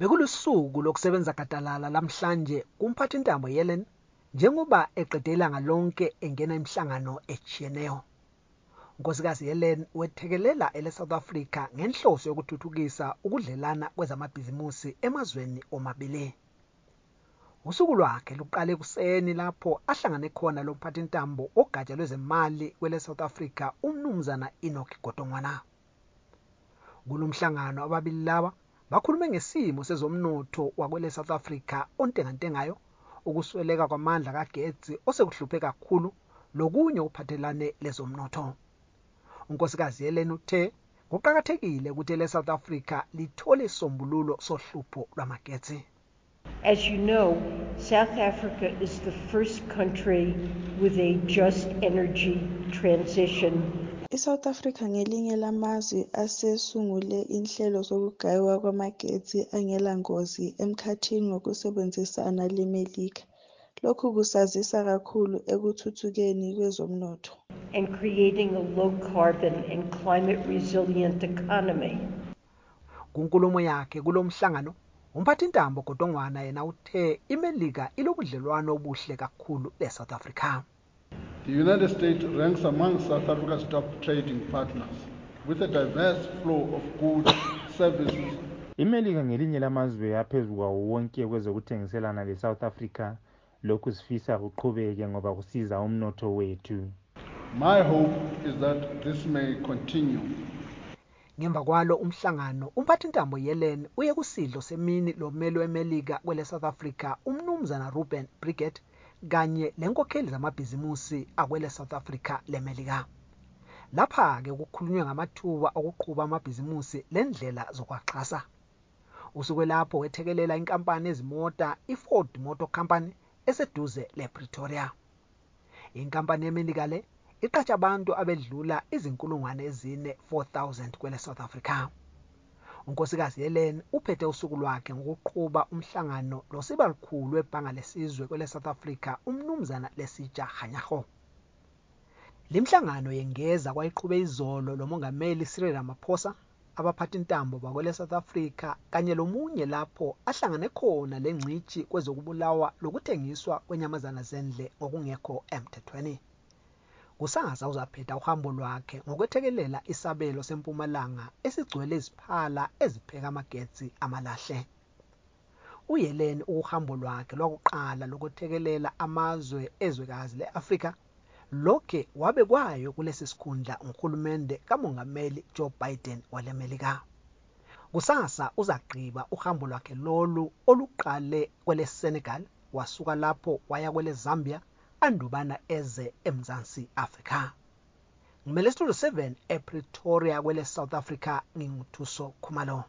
Bekulusuku lokusebenza gadalala lamhlanje kumphathintambo Yellen njengoba eqede ilanga lonke engena imihlangano ejiyeneyo. unkosikazi Helen wethekelela ele South Africa ngenhloso yokuthuthukisa ukudlelana kwezamabhizimusi emazweni omabili. Usuku lwakhe luqale kuseni lapho ahlangane khona lomphathintambo ogatsha lwezemali kwele South Africa umnumzana Enoch Godongwana. Kulomhlangano ababili laba bakhulume ngesimo sezomnotho wakwele South Africa ontengantengayo, ukusweleka kwamandla kagetsi osekuhluphe kakhulu lokunye okuphathelane lezomnotho. unkosikazi Helen uthe kuqakathekile ukuthi ele South Africa lithole isombululo sohlupho lwamagetsi. As you know, South Africa is the first country with a just energy transition. ISouth Africa ngelinye lamazwe asesungule inhlelo zokugaywa kwamagetsi angelangozi emkhathini ngokusebenzisana leMelika. Lokhu kusazisa kakhulu ekuthuthukeni kwezomnotho. and creating a low carbon and climate resilient economy. Kunkulumo yakhe kulomhlangano umphathintambo Godongwana yena uthe iMelika ilobudlelwano obuhle kakhulu leSouth Africa. The United States ranks among South Africa's top trading partners with a diverse flow of goods, services, imelika ngelinye lamazwe aphezu kwawo wonke kwezokuthengiselana le-south africa lokhu sifisa kuqhubeke ngoba kusiza umnotho wethu My hope is that this may continue. Ngemva kwalo umhlangano umphathintambo Yellen uye kusidlo semini lomeli weMelika kwele South Africa umnumzana Ruben Breguet kanye lenkokheli zamabhizimusi akwele South Africa leMelika. Lapha ke kukhulunywe ngamathuba okuqhuba amabhizimusi lendlela zokwaxhasa. Usuke lapho wethekelela inkampani ezimota iFord Motor Company eseduze lePretoria. Inkampani yeMelika le iqatsha abantu abedlula izinkulungwane ezine 4000 kwele South Africa. Unkosikazi Helen uphethe usuku lwakhe ngokuqhuba umhlangano losiba likhulu webhanga lesizwe kwele South Africa umnumzana Lesija Hanyago. Limhlangano yengeza kwayiqhube izolo lomongameli Cyril Ramaphosa abaphathintambo bakwele South Africa kanye lomunye lapho ahlangane khona lengcici kwezokubulawa lokuthengiswa kwenyamazana zendle ngokungekho emthethweni. Kusasa uzaphetha uhambo lwakhe ngokwethekelela isabelo sempumalanga esigcwele iziphala ezipheka amagetsi amalahle. Uyeleni uhambo lwakhe lwakuqala lokuthekelela amazwe ezwekazi le-afrika lokhe wabe kwayo kulesi sikhundla nguhulumende kamongameli joe biden walemelika kusasa uzagqiba uhambo lwakhe lolu oluqale kwele senegal wasuka lapho waya kwele zambia andubana eze emzansi Afrika. Ngimele studio 7 ePretoria kwele South Africa nginguthuso Khumalo.